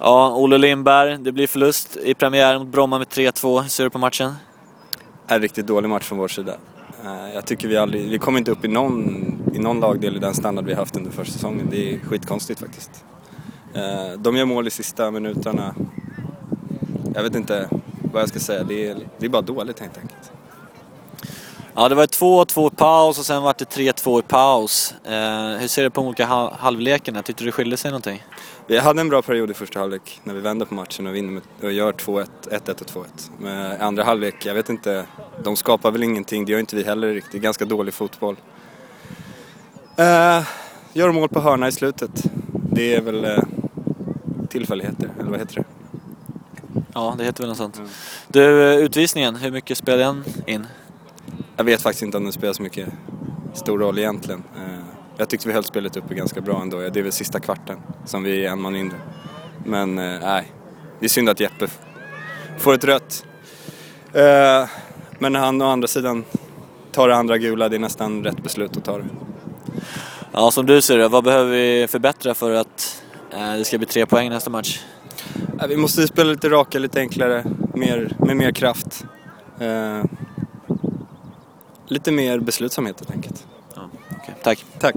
Ja, Olle Lindberg, det blir förlust i premiären mot Bromma med 3-2. Hur ser du på matchen? En riktigt dålig match från vår sida. Eh, jag tycker vi aldrig, vi kommer inte upp i någon, i någon lagdel i den standard vi haft under första säsongen. Det är skitkonstigt faktiskt. Eh, de gör mål i sista minuterna. Jag vet inte vad jag ska säga, det är, det är bara dåligt helt enkelt. Ja, det var 2-2 i paus och sen var det 3-2 i paus. Eh, hur ser du på de olika halvlekarna? Tyckte du det skilde sig någonting? Vi hade en bra period i första halvlek när vi vände på matchen och vinner med, och gör 2-1, 1-1 och 2-1. Men andra halvlek, jag vet inte, de skapar väl ingenting, det gör inte vi heller riktigt. Ganska dålig fotboll. Uh, gör mål på hörna i slutet. Det är väl uh, tillfälligheter, eller vad heter det? Ja, det heter väl något sånt. Mm. Du, eh, utvisningen, hur mycket spelar den in? Jag vet faktiskt inte om den spelar så mycket stor roll egentligen. Uh, jag tyckte vi höll spelet uppe ganska bra ändå. Det är väl sista kvarten som vi är en man mindre. Men eh, nej, det är synd att Jeppe får ett rött. Eh, men han å andra sidan tar det andra gula, det är nästan rätt beslut att ta det. Ja, som du ser det, vad behöver vi förbättra för att eh, det ska bli tre poäng nästa match? Vi måste spela lite rakare, lite enklare, mer, med mer kraft. Lite mer beslutsamhet helt enkelt. Ja, okay. Tack. Tack.